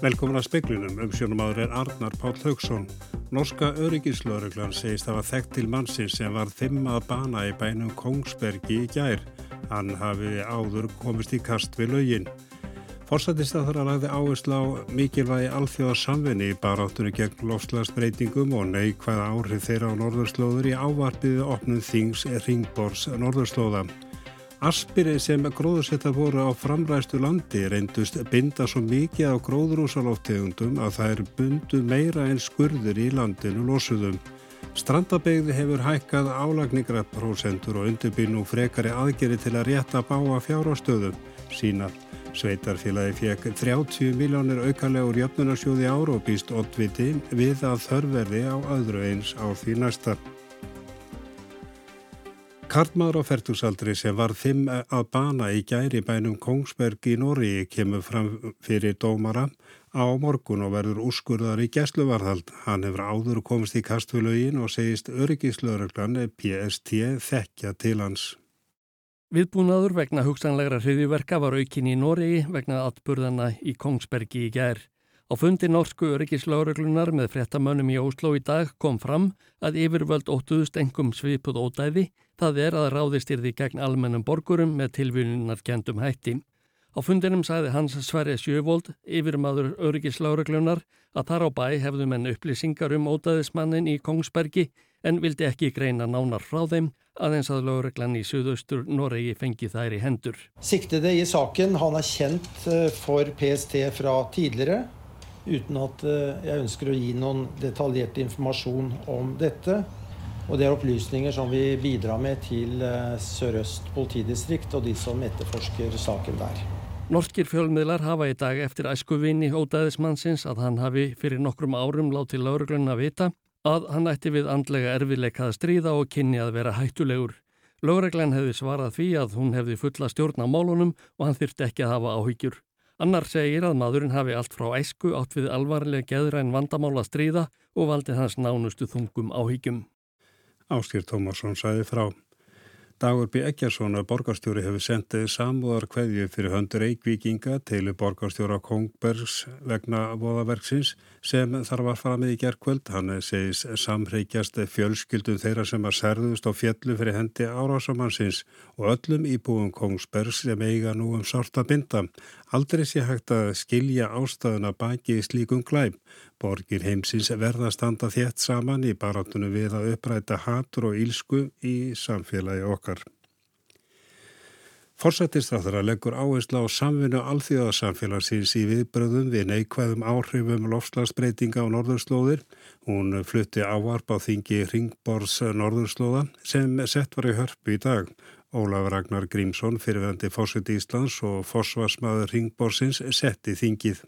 Velkomin að speklinum, umsjónum áður er Arnar Páll Haugsson. Norska öryggislauruglan segist að var þekkt til mannsins sem var þimmað bana í bænum Kongsbergi í gær. Hann hafi áður komist í kast við laugin. Forsættistaður að lagði áherslu á mikilvægi alþjóða samvinni í baráttunni gegn lofslagsbreytingum og neikvæða áhrif þeirra á norðurslóður í ávarpiðu opnum þings Ringbors norðurslóða. Aspiri sem gróðursettar voru á framræstu landi reyndust binda svo mikið á gróðurúsalóftegundum að það er bundu meira en skurður í landinu losuðum. Strandabegði hefur hækkað álagningrættprósentur og undirbyrnu frekari aðgeri til að rétta báa fjárástöðum sína. Sveitarfélagi fekk 30 miljónir aukalegur jöfnunarsjóði ára og býst ottviti við að þörverði á öðru eins á því næsta. Karlmaður á fertusaldri sem var fimm að bana í gæri bænum Kongsberg í Nóri kemur fram fyrir dómara á morgun og verður úrskurðar í gæsluvarðald. Hann hefur áður komist í kastfélögin og segist öryggislauruglan PST þekkja til hans. Viðbúnaður vegna hugsanlegra hriðiverka var aukin í Nóri vegna atburðana í Kongsbergi í gær. Á fundi norsku öryggislauruglunar með frettamönnum í Óslo í dag kom fram að yfirvöld óttuðust engum svipuð ódæði, það er að ráðist yrði gegn almennum borgurum með tilvílunar kendum hætti. Á fundinum sagði hans Sverre Sjövold, yfirmaður öryggislauruglunar, að þar á bæ hefðu menn upplýsingar um ódæðismannin í Kongsbergi en vildi ekki greina nánar frá þeim aðeins að lauruglan í Suðaustur Noregi fengi þær í hendur. Siktede i saken, hann er kjent eh, for PST fra tidligere uten at eh, jeg ønsker å gi noen detaljert informasjon om dette. Og det er opplysninger som vi bidrar med til eh, Sør-Øst politidistrikt og de som etterforsker saken der. Norskir fjölmiðlar hafa í dag eftir æskuvinni ódæðismannsins að hann hafi fyrir nokkrum árum látið lauruglun að vita að hann ætti við andlega erfiðleika að stríða og kynni að vera hættulegur. Lauruglan hefði svarað því að hún hefði fulla stjórn á málunum og hann þyrtti ekki að hafa áhyggjur. Annar segir að maðurinn hafi allt frá æsku átt við alvarlega geðræn vandamála stríða og valdi hans nánustu þungum áhyggjum. Áskýr Tómasson sæði frá. Dagur B. Eggersson að borgarstjóri hefur sendið samúðar kveðju fyrir höndur Eikvíkinga til borgarstjóra Kongbergs vegna voðaverksins sem þarf að fara með í gerðkvöld. Hann segis samreikjast fjölskyldum þeirra sem að serðust á fjallu fyrir hendi árásamannsins og öllum íbúum Kongsbergs sem eiga nú um sorta binda. Aldrei sé hægt að skilja ástæðuna baki í slíkum glæm. Borgir heimsins verða að standa þétt saman í barátunum við að uppræta hatur og ílsku í samfélagi okkar. Forsættistáþara leggur áherslu á samvinnu alþjóðasamfélagsins í viðbröðum við neikvæðum áhrifum lofslagsbreytinga á norðurslóðir. Hún flutti ávarp á þingi Ringborðs norðurslóða sem sett var í hörpu í dag. Ólaf Ragnar Grímsson, fyrirvendi fórsett Íslands og fórsvarsmaður Ringborðsins setti þingið.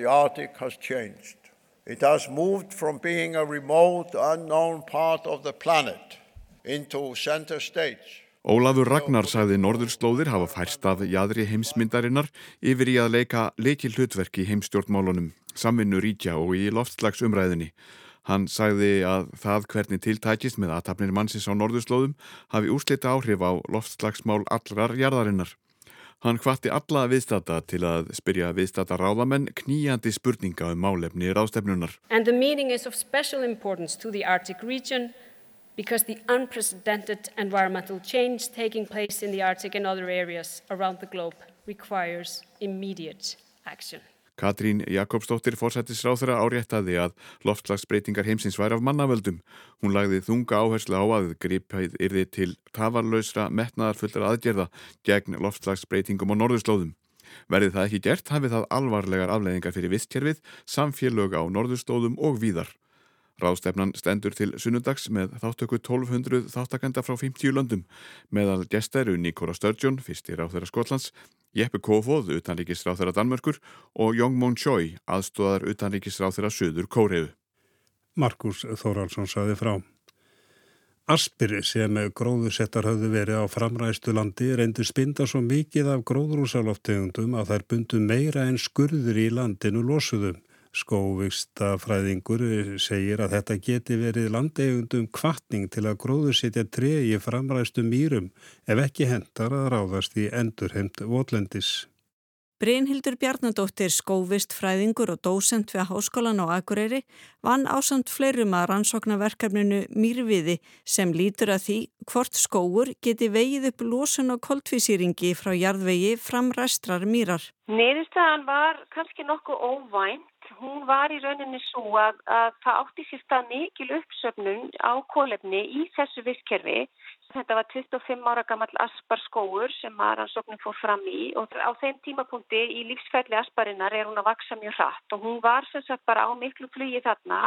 The Arctic has changed. It has moved from being a remote, unknown part of the planet into center stage. Ólafur Ragnar sagði norðurslóðir hafa færst af jæðri heimsmyndarinnar yfir í að leika leikil hlutverk í heimstjórnmálunum, samvinnu ríkja og í loftslagsumræðinni. Hann sagði að það hvernig tiltækist með aðtapnir mannsins á norðurslóðum hafi úrslita áhrif á loftslagsmál allrar jarðarinnar. Hann hvatti alla viðstata til að spyrja viðstata ráðamenn kníjandi spurninga um málefni ráðstefnunar. And the meeting is of special importance to the Arctic region because the unprecedented environmental change taking place in the Arctic and other areas around the globe requires immediate action. Katrín Jakobsdóttir fórsættisráþara áréttaði að loftslagsbreytingar heimsins væri af mannavöldum. Hún lagði þunga áherslu á að gripæð yrði til tafarlausra metnaðarfullra aðgerða gegn loftslagsbreytingum á norðurslóðum. Verði það ekki gert hafið það alvarlegar afleiðingar fyrir vistkerfið, samfélög á norðurslóðum og víðar. Ráðstefnan stendur til sunnundags með þáttöku 1200 þáttakenda frá 50 löndum meðal gesteru Nikora Sturgeon, fyrstir á þeirra Skotlands, Jeppe Kofóð, utanríkisráð þeirra Danmörkur og Jong Mon Choi, aðstóðar utanríkisráð þeirra Suður Kóriðu. Markus Þóraldsson saði frá. Aspir sem gróðursettar hafðu verið á framræstu landi reyndur spinda svo mikið af gróðrúsaloftegundum að þær bundu meira en skurður í landinu losuðum. Skóvikstafræðingur segir að þetta geti verið landegundum kvartning til að gróðursetja treyi framræstu mýrum ef ekki hendar að ráðast í endurheimt votlendis. Brynhildur Bjarnadóttir, skóvist, fræðingur og dósent við Háskólan á Akureyri vann ásamt fleirum að rannsóknarverkefninu Mýrviði sem lítur að því hvort skóur geti vegið upp losun og koltvísýringi frá jarðvegi fram restrar mýrar. Niðurstaðan var kannski nokkuð óvænt. Hún var í rauninni svo að, að það átti sér stað mikil uppsöfnun á kólefni í þessu visskerfi Þetta var 25 ára gammal Aspar skóur sem rannsóknin fór fram í og á þeim tímapunkti í lífsfælli Asparinnar er hún að vaksa mjög hratt og hún var sem sagt bara á miklu flugi þarna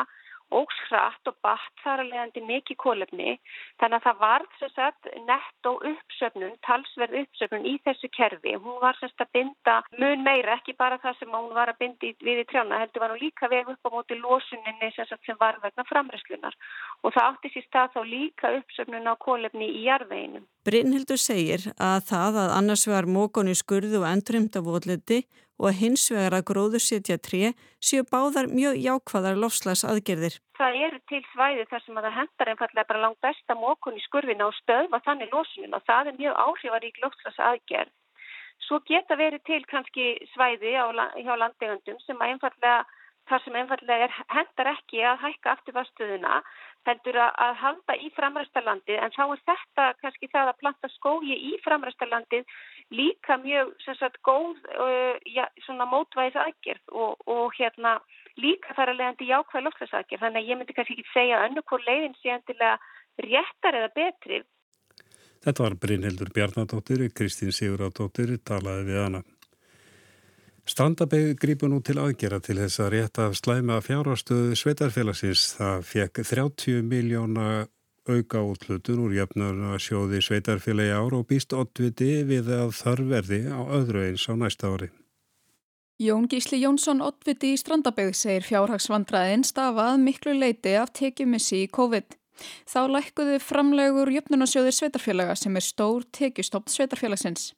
ógs hratt og batt þar að leiðandi mikið kólefni þannig að það var sagt, nett og uppsöfnun, talsverð uppsöfnun í þessu kerfi. Hún var sagt, að binda mun meira, ekki bara það sem hún var að binda við í trjána, heldur var hún líka veg upp á móti losuninni sagt, sem var vegna framræslunar og það átti sér stað þá líka uppsöfnun á kólefni í jarðveginu. Brynhildur segir að það að annars vegar mókonu skurðu og endurhymta vótliti og að hins vegar að gróður setja tré séu báðar mjög jákvæðar lofslags aðgerðir. Það eru til svæði þar sem að það hendar einfallega bara langt besta mókun í skurfina og stöðva þannig losunin og það er mjög áhrifarík lofslags aðgerð. Svo geta verið til kannski svæði á, hjá landegundum sem einfallega þar sem einfallega er, hendar ekki að hækka afturvarstöðuna heldur að, að halda í framræstarlandi en þá er þetta kannski það að planta skógi í framræstarlandi líka mjög sagt, góð uh, ja, mótvæðis aðgerð og, og hérna, líka þar að leiðandi jákvæð lofslasaðgerð þannig að ég myndi kannski ekki segja að önnur hvort leiðin sé endilega réttar eða betri. Þetta var Brynhildur Bjarnadóttir, Kristín Sigurðardóttir talaði við hana. Strandabeg grípu nú til aðgera til þess að rétta slæma fjárhastöðu sveitarfélagsins. Það fekk 30 miljóna auka útlutun úr jöfnuna sjóði sveitarfélagi ár og býst ottviti við að þarverði á öðru eins á næsta ári. Jón Gísli Jónsson ottviti í Strandabeg segir fjárhagsvandræðin stafað miklu leiti af tekjumissi í COVID. Þá lækkuðu framlegur jöfnunasjóðir sveitarfélaga sem er stór tekjustopt sveitarfélagsins.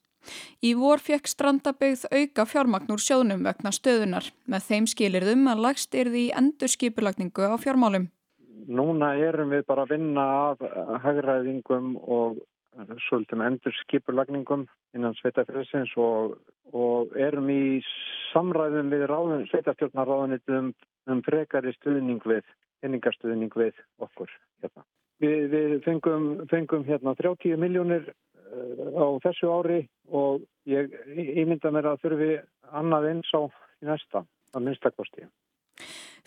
Í vor fekk strandabegð auka fjármagn úr sjónum vegna stöðunar með þeim skilirðum að lagst er því endur skipulagningu á fjármálum. Núna erum við bara að vinna af hagræðingum og svolítum endur skipulagningum innan sveitafélsins og, og erum í samræðum við sveitafjörnarráðunitum um frekari stuðning við, henningastuðning við okkur. Hérna. Við, við fengum, fengum hérna 30 miljónir á þessu ári og ég ímynda mér að þurfi annað eins á næsta, að minnstakosti.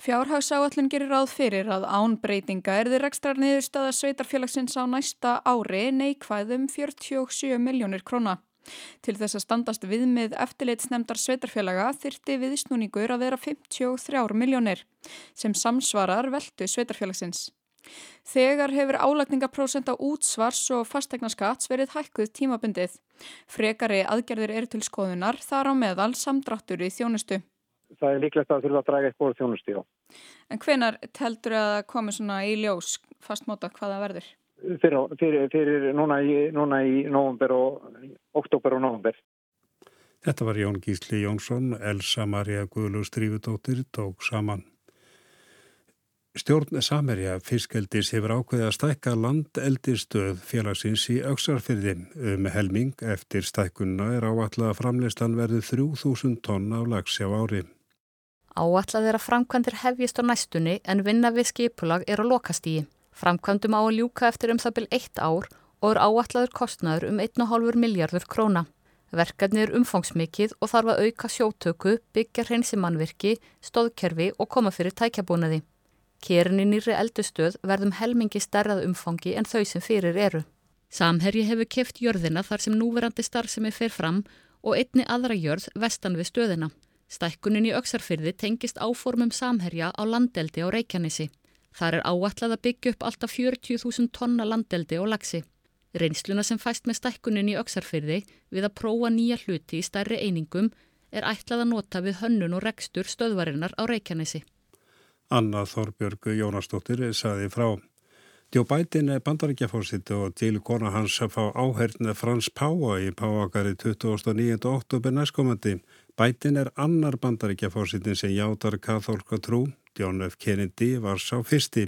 Fjárhagsáallin gerir ráð fyrir að ánbreytinga er þið rekstrar niðurstaða sveitarfélagsins á næsta ári neikvæðum 47 miljónir króna. Til þess að standast við með eftirleitsnemdar sveitarfélaga þyrti viðsnúningur að vera 53 miljónir sem samsvarar veldu sveitarfélagsins. Þegar hefur álagningaprósent á útsvars og fastegnaskats verið hækkuð tímabundið. Frekari aðgerðir eru til skoðunar þar á meðal samdráttur í þjónustu. Það er líklegt að þurfa að draga eitthvað þjónustu, já. En hvenar teltur að komi svona í ljós fastmóta hvaða verður? Fyrir, fyrir, fyrir núna í, í nógumber og oktober og nógumber. Þetta var Jón Gísli Jónsson, Elsa Maria Guðlús Drífudóttir tók saman. Stjórn Samerja fiskeldis hefur ákveðið að stækka landeldistöð félagsins í auksarfyrði um helming eftir stækkunna er áallega að framleyslan verði 3000 tonn á lags á ári. Áallað er að framkvæmdir hefjist á næstunni en vinna við skipulag er á lokastígi. Framkvæmdum á að ljúka eftir um það byrj eitt ár og er áallaður kostnaður um 1,5 miljardur króna. Verkefni er umfangsmikið og þarf að auka sjótöku, byggja hreinsimannvirki, stóðkerfi og koma fyrir tækjabúnaði. Kerin í nýri eldustöð verðum helmingi stærrað umfangi en þau sem fyrir eru. Samherji hefur keft jörðina þar sem núverandi starfsemi fer fram og einni aðra jörð vestan við stöðina. Stækkunin í auksarfyrði tengist áformum samherja á landeldi á Reykjanesi. Þar er áallad að byggja upp alltaf 40.000 tonna landeldi og lagsi. Reynsluna sem fæst með stækkunin í auksarfyrði við að prófa nýja hluti í stærri einingum er ætlað að nota við hönnun og rekstur stöðvarinnar á Reykjanesi. Anna Þorbjörgu Jónasdóttir saði frá. Djó bætin er bandaríkjafórsitt og til kona hans að fá áherdna Frans Páa í Páakari 29. oktober næstkomandi. Bætin er annar bandaríkjafórsittin sem játar kathólka trú. John F. Kennedy var sá fyrsti.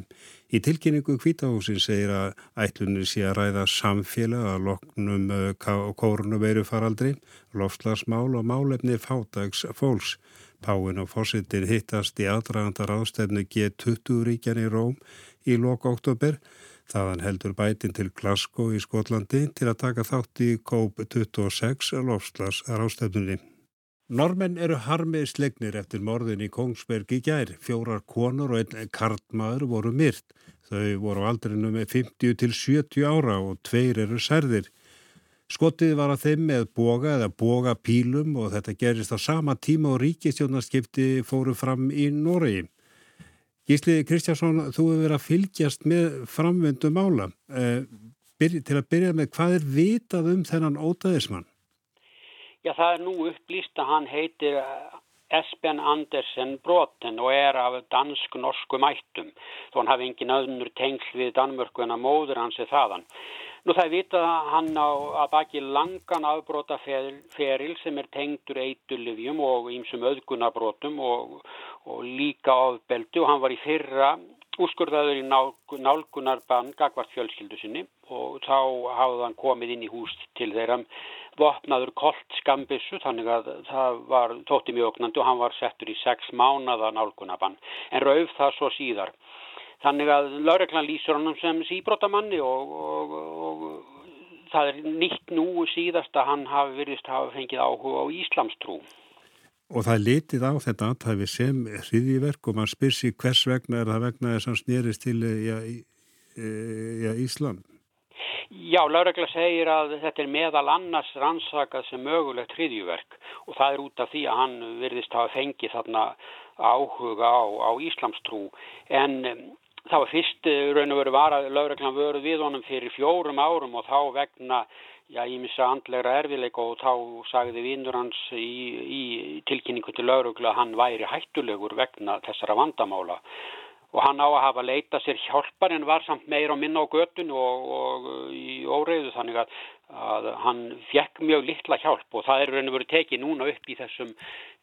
Í tilkynningu kvítahúsin segir að ætlunni sé að ræða samfélag að loknum kórnuveiru faraldri, lofslagsmál og málefni fátags fólks. Páinn og fósittin hittast í aðdragandar ástefnu G20 ríkjan í Róm í loka oktober. Þaðan heldur bætin til Glasgow í Skotlandi til að taka þátt í COP26 lofslags ástefnunni. Normenn eru harmið slegnir eftir morðin í Kongsberg í gær. Fjórar konur og einn kartmaður voru myrt. Þau voru á aldrinu með 50 til 70 ára og tveir eru særðir. Skotið var að þeim með boga eða boga pílum og þetta gerist á sama tíma og ríkistjónarskipti fóru fram í Noregi. Gísli Kristjánsson, þú hefur verið að fylgjast með framvendu mála. Eh, til að byrja með, hvað er vitað um þennan ótaðismann? Já, það er nú upplýst að hann heitir eh, Esben Andersen Broten og er af dansk-norsku mættum þó hann hafi engin öðnur tengl við Danmörku en að móður hans er þaðan. Nú það vitað að hann á að baki langan afbróta feril sem er tengdur eitulifjum og ímsum öðgunabrótum og, og líka ofbeldu og hann var í fyrra úrskurðaður í nálgunarbann gagvart fjölskyldu sinni og þá hafði hann komið inn í hús til þeirra vopnaður kolt skambissu þannig að það var tótti mjög oknandi og hann var settur í sex mánada nálgunabann en rauf það svo síðar. Þannig að laureglan lýsur honum sem síbrótamanni og, og, og það er nýtt nú síðast að hann hafi virðist hafa fengið áhuga á Íslamstrú. Og það litið á þetta aðtæfi sem hriðiverk og mann spyr sér hvers vegna er það vegna þess að snýrist til ja, ja, Íslam. Já, Láregla segir að þetta er meðal annars rannsakað sem mögulegt hriðjuverk og það er út af því að hann virðist hafa fengið þarna áhuga á, á Íslamstrú en það var fyrst eh, raun og veru var að Láreglan voru við honum fyrir fjórum árum og þá vegna já, ég missa andlegra erfileika og þá sagði vinnur hans í, í tilkynningu til Láregla að hann væri hættulegur vegna þessara vandamála og hann á að hafa leita sér hjálpar en var samt meir og minna á götun og, og í óreiðu þannig að, að hann fekk mjög litla hjálp og það er raun og verið tekið núna upp í þessum,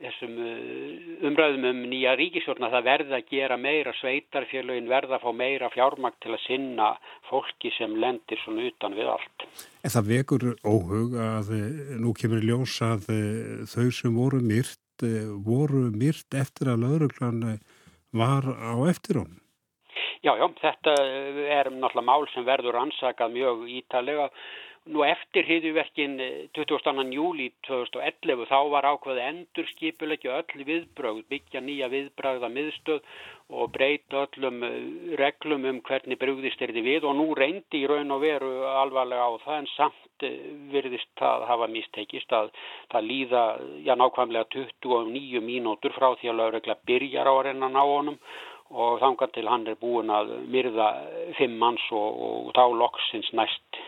þessum uh, umræðum um nýja ríkisjórna það verða að gera meira sveitarfélagin verða að fá meira fjármakt til að sinna fólki sem lendir svona utan við allt. En það vekur óhug að eh, nú kemur ljós að eh, þau sem voru myrt eh, voru myrt eftir að lauruglan var á eftir honum? Já, já, þetta er náttúrulega mál sem verður ansakað mjög ítalega. Nú eftir hriðuverkin 22. júli 2011 þá var ákveði endur skipulegja öll viðbröð, byggja nýja viðbröða miðstöð og breyta öllum eh, reglum um hvernig brúðist er þið við og nú reyndi í raun og veru alvarlega á það en samt eh, virðist það hafa mistekist að það líða já nákvæmlega 29 mínútur frá því að laurugla byrjar á að reyna ná honum og þangar til hann er búin að myrða fimm manns og, og þá loksins næst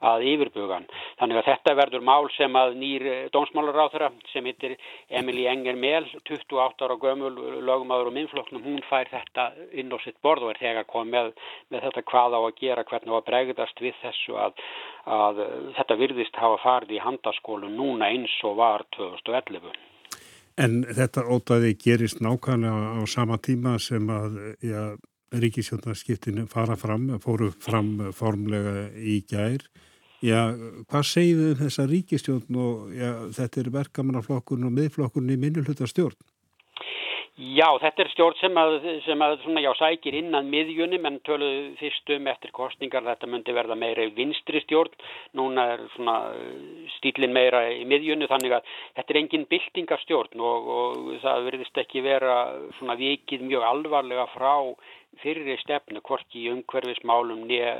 að yfirbugan. Þannig að þetta verður mál sem að nýr eh, dónsmálaráþara sem heitir Emilí Enger Mél, 28 ára gömul lögumadur og minnfloknum, hún fær þetta inn á sitt borð og er þegar komið með, þetta hvað á að gera, hvernig á að bregðast við þessu að, að þetta virðist hafa farið í handaskólu núna eins og var 2011. En þetta ótaði gerist nákvæmlega á sama tíma sem að ja, ríkisjónarskiptinu fara fram, fóru fram formlega í gær. Já, hvað segir þau um þessa ríkistjórn og já, þetta er verkamannaflokkurinn og miðflokkurinn í minnulhuta stjórn? Já, þetta er stjórn sem að, sem að svona, já, sækir innan miðjunum en töluðu fyrstum eftir kostningar þetta myndi verða meira í vinstri stjórn núna er svona stílin meira í miðjunu þannig að þetta er engin byltingarstjórn og, og það verðist ekki vera svona vikið mjög alvarlega frá fyrir stefnu, hvorki umhverfismálum nýja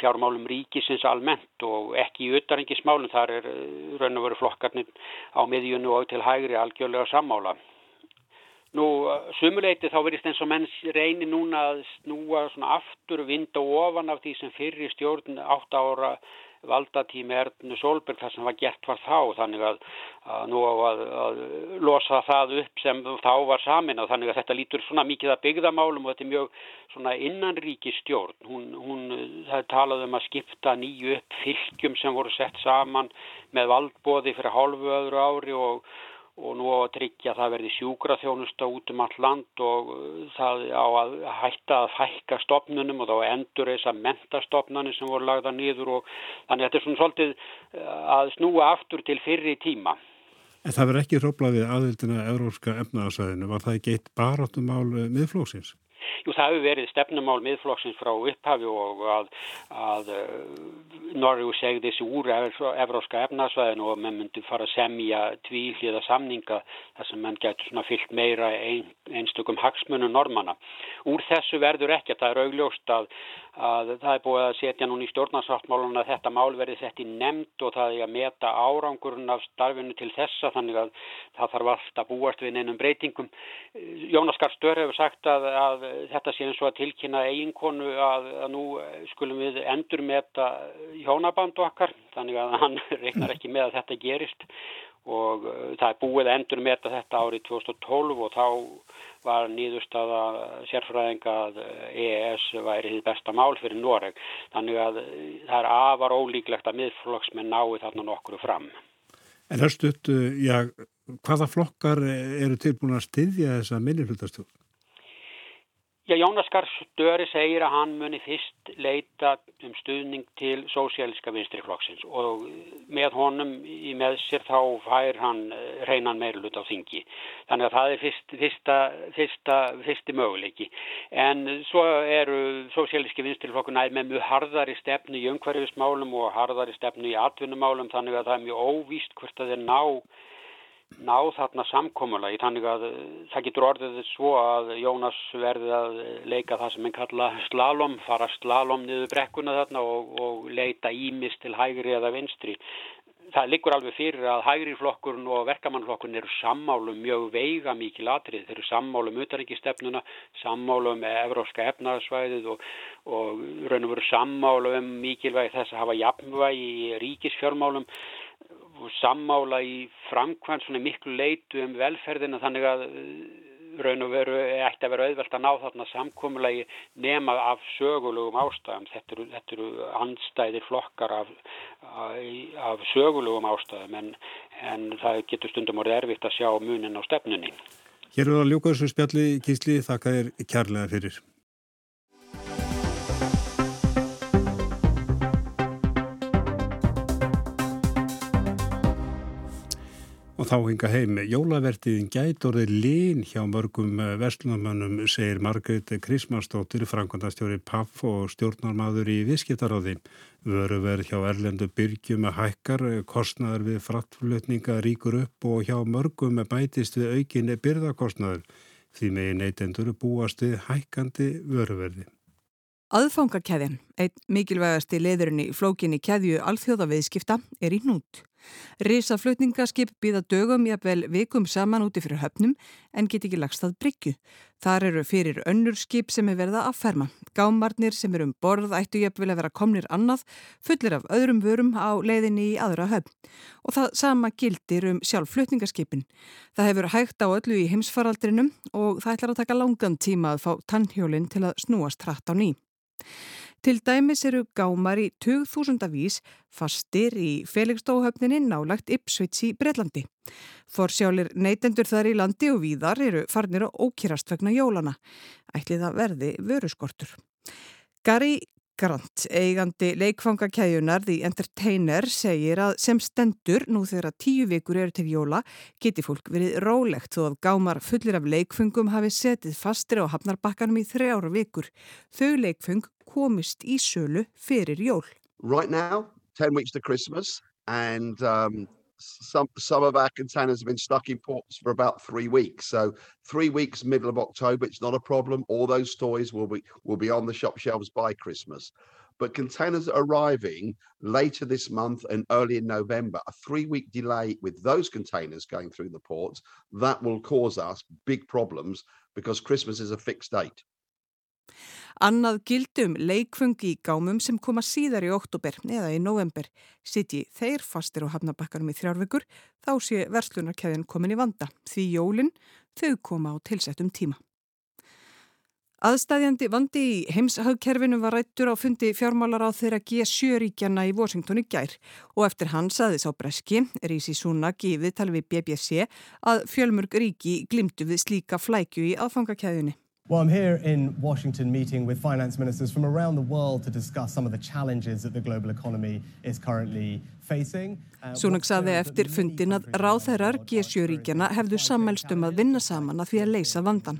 fjármálum ríkisins almennt og ekki í utanrengismálum, þar er eh, raun og veru flokkarnir á miðjunu og til hægri algjörlega sammála. Nú, sumuleiti þá verist eins og menns reynir núna að snúa aftur vinda ofan af því sem fyrir stjórn átt ára valdatími Ernu Solberg það sem var gert var þá þannig að, að nú á að, að losa það upp sem þá var samin og þannig að þetta lítur svona mikið að byggðamálum og þetta er mjög svona innanríki stjórn hún, hún talaði um að skipta nýju upp fylgjum sem voru sett saman með valdbóði fyrir hálfu öðru ári og og nú að tryggja að það verði sjúkraþjónusta út um all land og það á að hætta að fækka stopnunum og þá endur þess að mentastopnani sem voru lagða nýður og þannig að þetta er svona svolítið að snúa aftur til fyrri tíma. En það verður ekki róblað við aðildina Európska efnaðarsæðinu, var það ekki eitt baráttumál miðflóksins? Jú, það hefur verið stefnumál miðflokksins frá upphafi og að, að uh, Norrjú segði þessi úr evróska efnarsvæðinu og menn myndi fara að semja tvíhliða samninga þar sem menn getur svona fyllt meira ein, einstökum hagsmunum normanna. Úr þessu verður ekki að það er augljóst að, að það er búið að setja núna í stjórnarsáttmálun að þetta mál verði sett í nefnd og það er að meta árangurinn af starfinu til þessa þannig að það þarf alltaf að búast við neinum breytingum. Jónas Garstur hefur sagt að, að þetta sé eins og að tilkynna eiginkonu að, að nú skulum við endur með þetta hjónabandu okkar þannig að hann reiknar ekki með að þetta gerist og uh, það er búið að endur með þetta árið 2012 og þá var nýðustada sérfræðinga að EES væri þið besta mál fyrir Noreg þannig að uh, það er afar ólíklegt að miðflokksmenn nái þarna nokkru fram. En það stutt, já, hvaða flokkar eru tilbúin að styðja þessa minnilhutastjórn? Já, Jónas Garstöri segir að hann muni fyrst leita um stuðning til sósialiska vinstriflokksins og með honum í með sér þá fær hann reynan meirlut á þingi. Þannig að það er fyrst, fyrsta, fyrsta, fyrsti möguleiki. En svo eru sósialiski vinstriflokkuna með mjög harðari stefnu í umhverfismálum og harðari stefnu í atvinnumálum þannig að það er mjög óvíst hvort að þeir ná ná þarna samkómulagi þannig að það getur orðið svo að Jónas verði að leika það sem henn kalla slalom, fara slalom niður brekkuna þarna og, og leita ímis til hægri eða vinstri. Það liggur alveg fyrir að hægri flokkurinn og verkamannflokkurinn eru sammálum mjög veiga mikið latrið. Þeir eru sammálum utaríkistefnuna, sammálum evróska efnaðsvæðið og, og raun og veru sammálum mikilvægi þess að hafa jafnvægi í ríkisfjörmálum sammála í framkvæmt svona miklu leitu um velferðina þannig að raun og veru ætti að vera auðvelt að ná þarna samkómulagi nema af sögulegum ástæðum. Þetta eru, þetta eru andstæðir flokkar af, af, af sögulegum ástæðum en, en það getur stundum orðið erfitt að sjá munin á stefnunni. Hér er að ljúka þessu spjalli, Gísli, þakka þér kærlega fyrir. Og þá hinga heim, jólavertiðin gæt orðið lín hjá mörgum eh, verslunamönnum, segir Margret Krismarsdóttir, framkvæmdastjóri PAF og stjórnarmadur í viðskiptaráði. Vöruverð hjá Erlendu byrgjum að hækkar, kostnaður við frattflutninga ríkur upp og hjá mörgum bætist við aukinni byrðakostnaður. Því megin neytendur búast við hækkandi vöruverði. Aðfangakæðin, einn mikilvægasti leðurinn í flókinni kæðju alþjóðaviðskipta, er í nút. Rísaflutningaskip býða dögum jafnvel vikum saman úti fyrir höfnum en get ekki lagst að bryggju. Þar eru fyrir önnur skip sem er verða að ferma. Gámarnir sem eru um borð ættu jafnvel að vera komnir annað, fullir af öðrum vörum á leiðinni í aðra höfn. Og það sama gildir um sjálf flutningaskipin. Það hefur hægt á öllu í heimsfaraldrinum og það ætlar að taka langan tíma að fá tannhjólinn til að snúast hratt á ný. Til dæmis eru gámar í 2000 vís fastir í Felixstóhöfninni nálagt Ipsvits í Breitlandi. Forsjálir neytendur þar í landi og víðar eru farnir að ókýrast vegna jólana. Ætlið að verði vöruskortur. Gary Grant, eigandi leikfangakæjunar The Entertainer, segir að sem stendur nú þegar tíu vikur eru til jóla geti fólk verið rólegt þó að gámar fullir af leikfungum hafi setið fastir á hafnarbakkanum í þrjára vikur. Þau leikfung komist í sölu fyrir jól. Right now, 10 weeks to Christmas and um, some some of our containers have been stuck in ports for about three weeks. So three weeks, middle of October, it's not a problem. All those toys will be will be on the shop shelves by Christmas. But containers arriving later this month and early in November, a three-week delay with those containers going through the ports, that will cause us big problems because Christmas is a fixed date. Annað gildum leikfungi í gámum sem koma síðar í oktober eða í november. Sitji þeir fastir á hafnabakkanum í þrjárvekur, þá sé verslunarkæðin komin í vanda því jólinn þau koma á tilsettum tíma. Aðstæðjandi vandi í heimshagkerfinu var rættur á fundi fjármálar á þeirra G7-ríkjana í Washington í gær og eftir hans aðeins á Breski, Rísi Súna gifið tala við BBC að fjölmörg ríki glimtu við slíka flækju í aðfangakæðunni. Well, I'm here in Washington meeting with finance ministers from around the world to discuss some of the challenges that the global economy is currently facing. Súnug saði eftir fundin að ráþærar G7-ríkjana hefðu sammælst um að vinna saman að því að leysa vandan.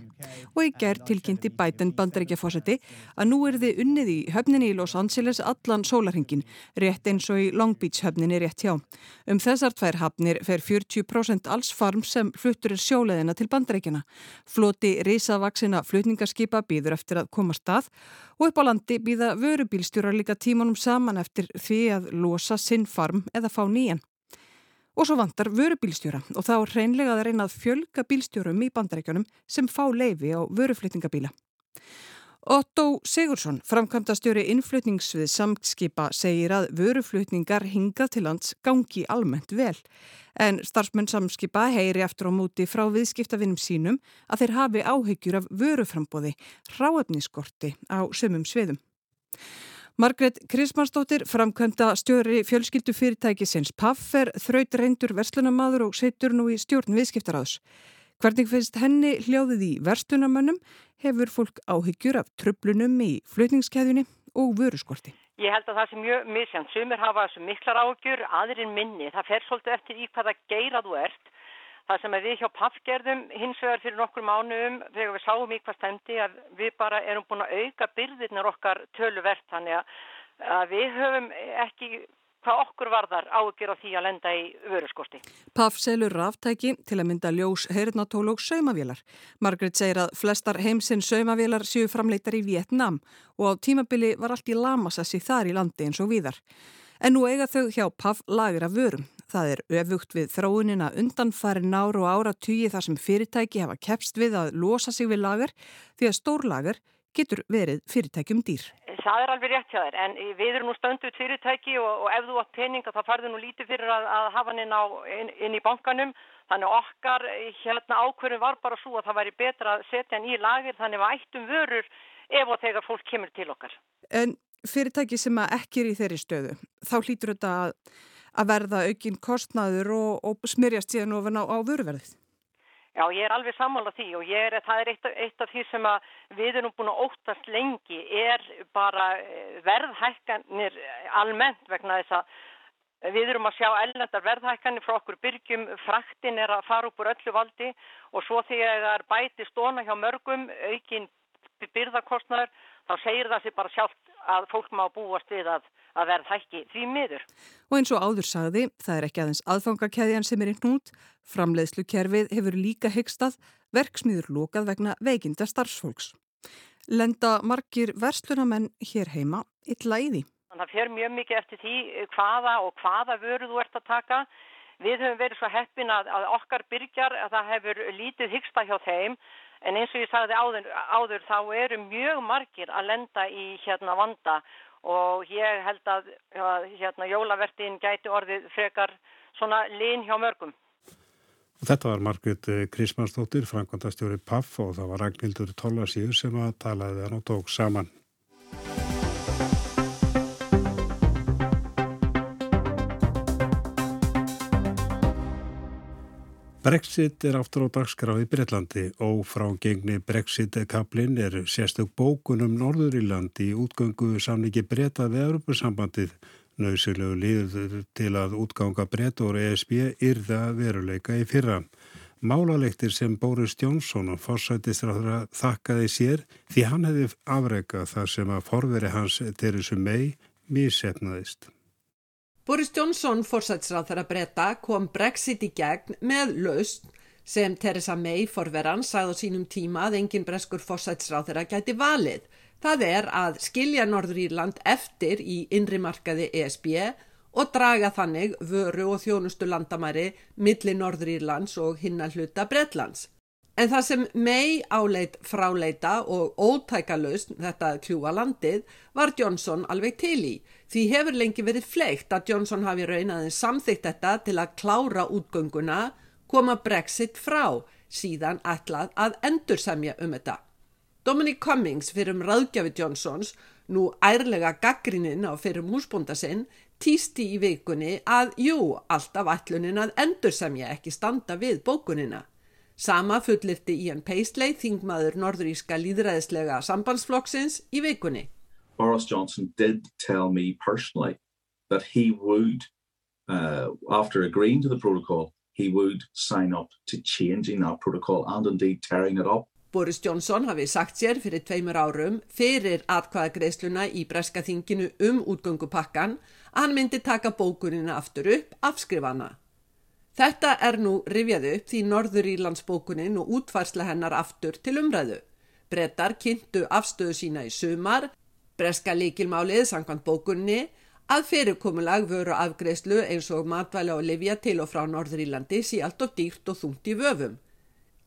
Og í gær tilkynnti Biden bandaríkjafósiti að nú er þið unnið í höfninni í Los Angeles allan sólarhingin, rétt eins og í Long Beach höfninni rétt hjá. Um þessar tvær hafnir fer 40% alls farm sem fluttur sjóleðina til bandaríkjana. Floti risavaksina flutningarskipa býður eftir að koma stað og upp á landi býða vörubílstjórar líka tímanum saman eftir því að losa sinn farm eða fá nýjan. Og svo vantar vörubílstjóra og þá er hreinlega að reyna að fjölga bílstjórum í bandarækjunum sem fá leifi á vöruflutningabíla. Otto Sigursson, framkvæmdastjóri innflutningsvið samtskipa, segir að vöruflutningar hingað til lands gangi almennt vel. En starfsmenn samskipa heyri eftir á móti frá viðskiptavinnum sínum að þeir hafi áhyggjur af vöruframbóði, ráefniskorti á sömum sviðum. Margret Krismansdóttir, framkvæmda stjóri fjölskyldu fyrirtækisins PAF er þraut reyndur verslunamadur og setur nú í stjórn viðskiptaráðs. Hvernig finnst henni hljóðið í verslunamönnum hefur fólk áhyggjur af tröflunum í flutningskeðjunni og vöruskorti? Ég held að það sé mjög misjant. Sumir hafa þessu miklar áhyggjur, aðrir minni. Það fer svolítið eftir í hvaða geira þú ert. Það sem við hjá PAF gerðum hins vegar fyrir nokkur mánuðum þegar við sáum í hvað stendi að við bara erum búin að auka byrðirnar okkar töluvert þannig að við höfum ekki hvað okkur varðar ágjör á því að lenda í vöruskorti. PAF selur ráftæki til að mynda ljós, heyrnatól og saumavélar. Margret segir að flestar heimsinn saumavélar séu framleitar í Vietnam og á tímabili var allt í lamasassi þar í landi eins og víðar. En nú eiga þau hjá PAF lagur af vörum. Það er öfugt við þróunina undanfæri náru og ára tugi þar sem fyrirtæki hafa keppst við að losa sig við lagar því að stórlagar getur verið fyrirtækjum dýr. Það er alveg rétt hjá þér en við erum nú stönduð fyrirtæki og, og ef þú átt peninga þá farður nú lítið fyrir að, að hafa hann inn, á, inn, inn í bankanum þannig okkar hérna ákverðin var bara svo að það væri betra að setja hann í lagir þannig að ættum vörur ef og þegar fólk kemur til okkar. En fyrirtæki sem ekki er í þeirri stöðu þá hlýtur þetta að að verða aukinn kostnaður og, og smyrjast síðan ofan á, á vöruverðið. Já, ég er alveg sammála því og er, það er eitt, eitt af því sem við erum búin að óttast lengi er bara eh, verðhækkanir almennt vegna þess að við erum að sjá ellendar verðhækkanir frá okkur byrgjum, fraktin er að fara upp úr öllu valdi og svo þegar það er bæti stóna hjá mörgum aukinn byrðakostnaður þá segir það sér bara sjálft að fólk má búast við að að verð hækki því miður. Og eins og áður sagði, það er ekki aðeins aðfangakæðjan sem er í hnút, framleiðslukerfið hefur líka hyggstað, verksmiður lókað vegna veikinda starfsfólks. Lenda margir verslunamenn hér heima illa í því. Það fer mjög mikið eftir því hvaða og hvaða vöru þú ert að taka. Við höfum verið svo heppin að, að okkar byrjar að það hefur lítið hyggstað hjá þeim en eins og ég sagði áður, áður þá eru mjög margir að lenda í hérna vanda og ég held að hérna, jólavertin gæti orðið frekar svona lín hjá mörgum. Og þetta var Margrit Krismansdóttir, framkvæmdastjóri PAF og það var Ragnhildur Tólasíður sem að talaði hann og tók saman. Brexit er aftur á dagskrá í Breitlandi og frá gengni Brexit-kaplinn er sérstök bókunum Norðuríland í útgöngu samningi breyta við Europasambandið nöðsilegu líður til að útganga breyta úr ESB yrða veruleika í fyrra. Málalektir sem Boris Johnson og fórsættisráður þakkaði sér því hann hefði afreikað þar sem að forveri hans Theresa May mísefnaðist. Boris Johnson, fórsætsráþara breyta, kom Brexit í gegn með laust sem Theresa May forveran sagði á sínum tíma að engin breskur fórsætsráþara gæti valið. Það er að skilja Norður Írland eftir í innrimarkaði ESB og draga þannig vöru og þjónustu landamæri milli Norður Írlands og hinna hluta Breitlands. En það sem mei áleit fráleita og ótækalust þetta kljúa landið var Johnson alveg til í. Því hefur lengi verið fleikt að Johnson hafi raunaðin samþygt þetta til að klára útgönguna, koma Brexit frá, síðan ætlað að endursemja um þetta. Dominic Cummings fyrir um ráðgjafi Johnsons, nú ærlega gaggrininn á fyrir húsbóndasinn, týsti í vikunni að jú, alltaf ætlunin að endur sem ég ekki standa við bókunina. Sama fullirti Ian Paisley, þingmaður norðuríska líðræðislega sambandsflokksins í vikunni. Boris Johnson did tell me personally that he would, uh, after agreeing to the protocol, he would sign up to changing that protocol and indeed tearing it up. Boris Johnson hafi sagt sér fyrir tveimur árum fyrir atkvæðagreisluna í breska þinginu um útgöngupakkan að hann myndi taka bókunina aftur upp afskrifana. Þetta er nú rifjað upp því Norður Írlandsbókunin og útfærsla hennar aftur til umræðu. Brettar kynntu afstöðu sína í sumar, breska líkilmálið sangkvæmt bókunni að fyrirkomulag vöru afgreyslu eins og matvæla og livja til og frá Norður Írlandi sí allt og dýrt og þungt í vöfum.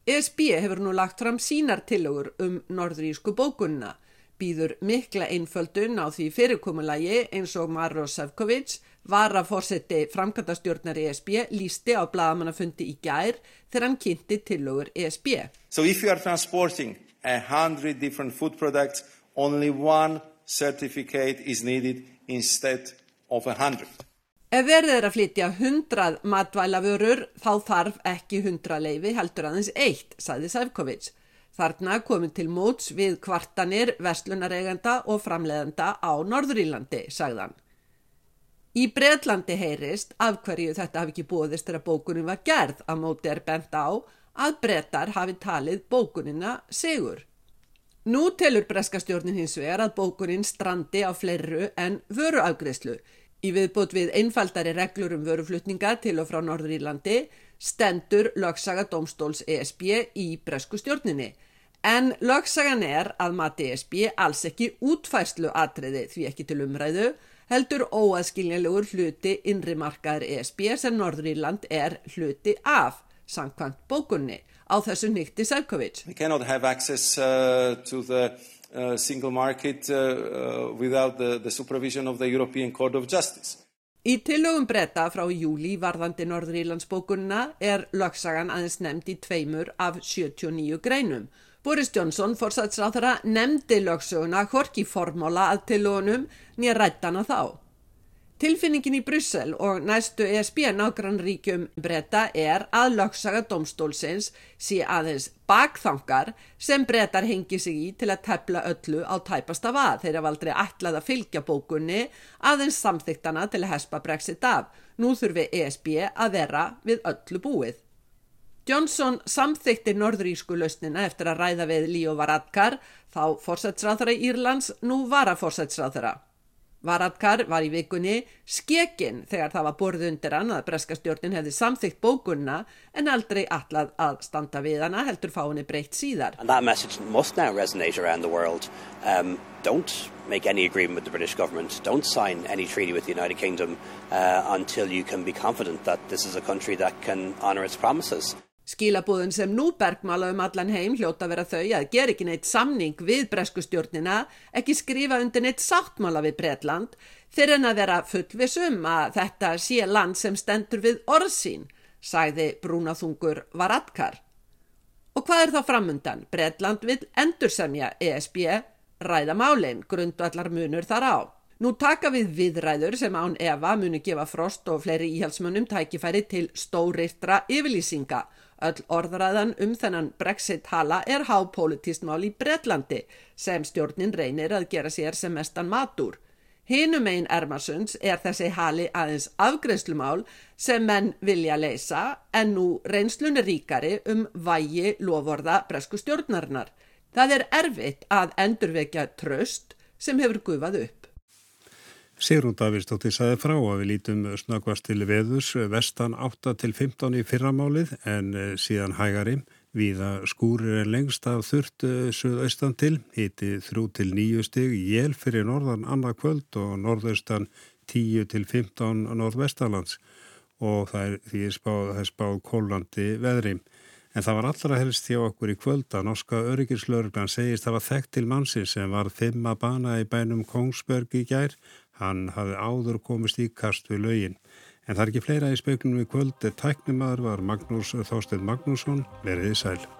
ESB hefur nú lagt fram sínar tillögur um norðurísku bókunna, býður mikla einföldun á því fyrirkomulagi eins og Maro Sefcovic var að fórseti framkvæmdastjórnar ESB lísti á bladamannafundi í gær þegar hann kynnti tillögur ESB. So if you are transporting a hundred different food products, only one certificate is needed instead of a hundred. Ef verðið er að flytja hundrað matvælaförur þá þarf ekki hundra leifi heldur aðeins eitt, saði Sæfkovic. Þarna komið til móts við kvartanir, verslunaregenda og framleðenda á Norðurílandi, sagðan. Í Breitlandi heyrist af hverju þetta hafi ekki búðist þegar bókunin var gerð að móti er bent á að brettar hafi talið bókunina segur. Nú telur breskastjórnin hins vegar að bókunin strandi á fleiru en vöruafgreyslu Í viðbót við einfaldari reglur um vöruflutninga til og frá Norðurílandi stendur lögsaga domstóls ESB í bresku stjórninni. En lögsagan er að mati ESB alls ekki útfæslu atriði því ekki til umræðu, heldur óaðskiljanlegur hluti innri markaður ESB sem Norðuríland er hluti af, sangkvæmt bókunni, á þessu nýtti Sæfkovic. We cannot have access uh, to the uh, single market uh, uh, without the, the supervision of the European Court of Justice. Í tillögum breyta frá júli varðandi Norðurílandsbókunna er lögsagan aðeins nefnd í tveimur af 79 greinum. Boris Johnson, fórsætsráþara, nefndi lögsöguna hvorki formóla að tillögunum nýja rættana þá. Tilfinningin í Bryssel og næstu ESB nágrannríkjum breyta er að lögsaga domstólsins sé aðeins bakþangar sem breytar hengi sig í til að tefla öllu á tæpasta vað. Þeir hafa aldrei ætlað að fylgja bókunni aðeins samþyktana til að hespa Brexit af. Nú þurfi ESB að vera við öllu búið. Johnson samþykti norðurísku lausnina eftir að ræða við Líó Varadkar, þá fórsætsráþara Írlands, nú var að fórsætsráþara. Varadkar var í vikunni skekinn þegar það var borð undir hann að breskastjórnin hefði samþygt bókunna en aldrei allad að standa við hana heldur fá henni breytt síðar. Um, make any agreement with the British government. Don't sign any treaty with the United Kingdom uh, until you can be confident that this is a country that can honour its promises. Skilabúðun sem nú bergmála um allan heim hljóta vera þau að gera ekki neitt samning við breskustjórnina, ekki skrifa undir neitt sáttmála við Breitland, fyrir en að vera fullvisum að þetta sé land sem stendur við orðsín, sagði brúnaþungur Varadkar. Og hvað er þá framundan? Breitland vil endursemja ESB, ræða málinn, grundvallar munur þar á. Nú taka við viðræður sem án Eva muni gefa frost og fleiri íhalsmunum tækifæri til stórirtra yfirlýsinga Öll orðræðan um þennan Brexit-hala er hápolítist mál í Breitlandi sem stjórnin reynir að gera sér sem mestan matur. Hinum einn Ermarsunds er þessi hali aðeins afgreðslumál sem menn vilja leysa en nú reynslun er ríkari um vægi lovorða bresku stjórnarinnar. Það er erfitt að endurvekja tröst sem hefur gufað upp. Sigrún Davíðsdóttir saði frá að við lítum snakvast til veðus vestan 8 til 15 í fyrramálið en eh, síðan hægari. Viða skúrir en lengst af þurft eh, suðaustan til, hiti 3 til 9 stig, jél fyrir norðan annað kvöld og norðaustan 10 til 15 norðvestalands og það er því spáð, spáð kólandi veðri. En það var allra helst hjá okkur í kvöld að norska öryggislörglan segist að það var þekkt til mannsinn sem var fimm að bana í bænum Kongsberg í gær Hann hafði áður komist í kast við laugin. En það er ekki fleira í speiknum við kvöld. Tæknimaður var Magnús Þásteð Magnússon. Verðið sæl.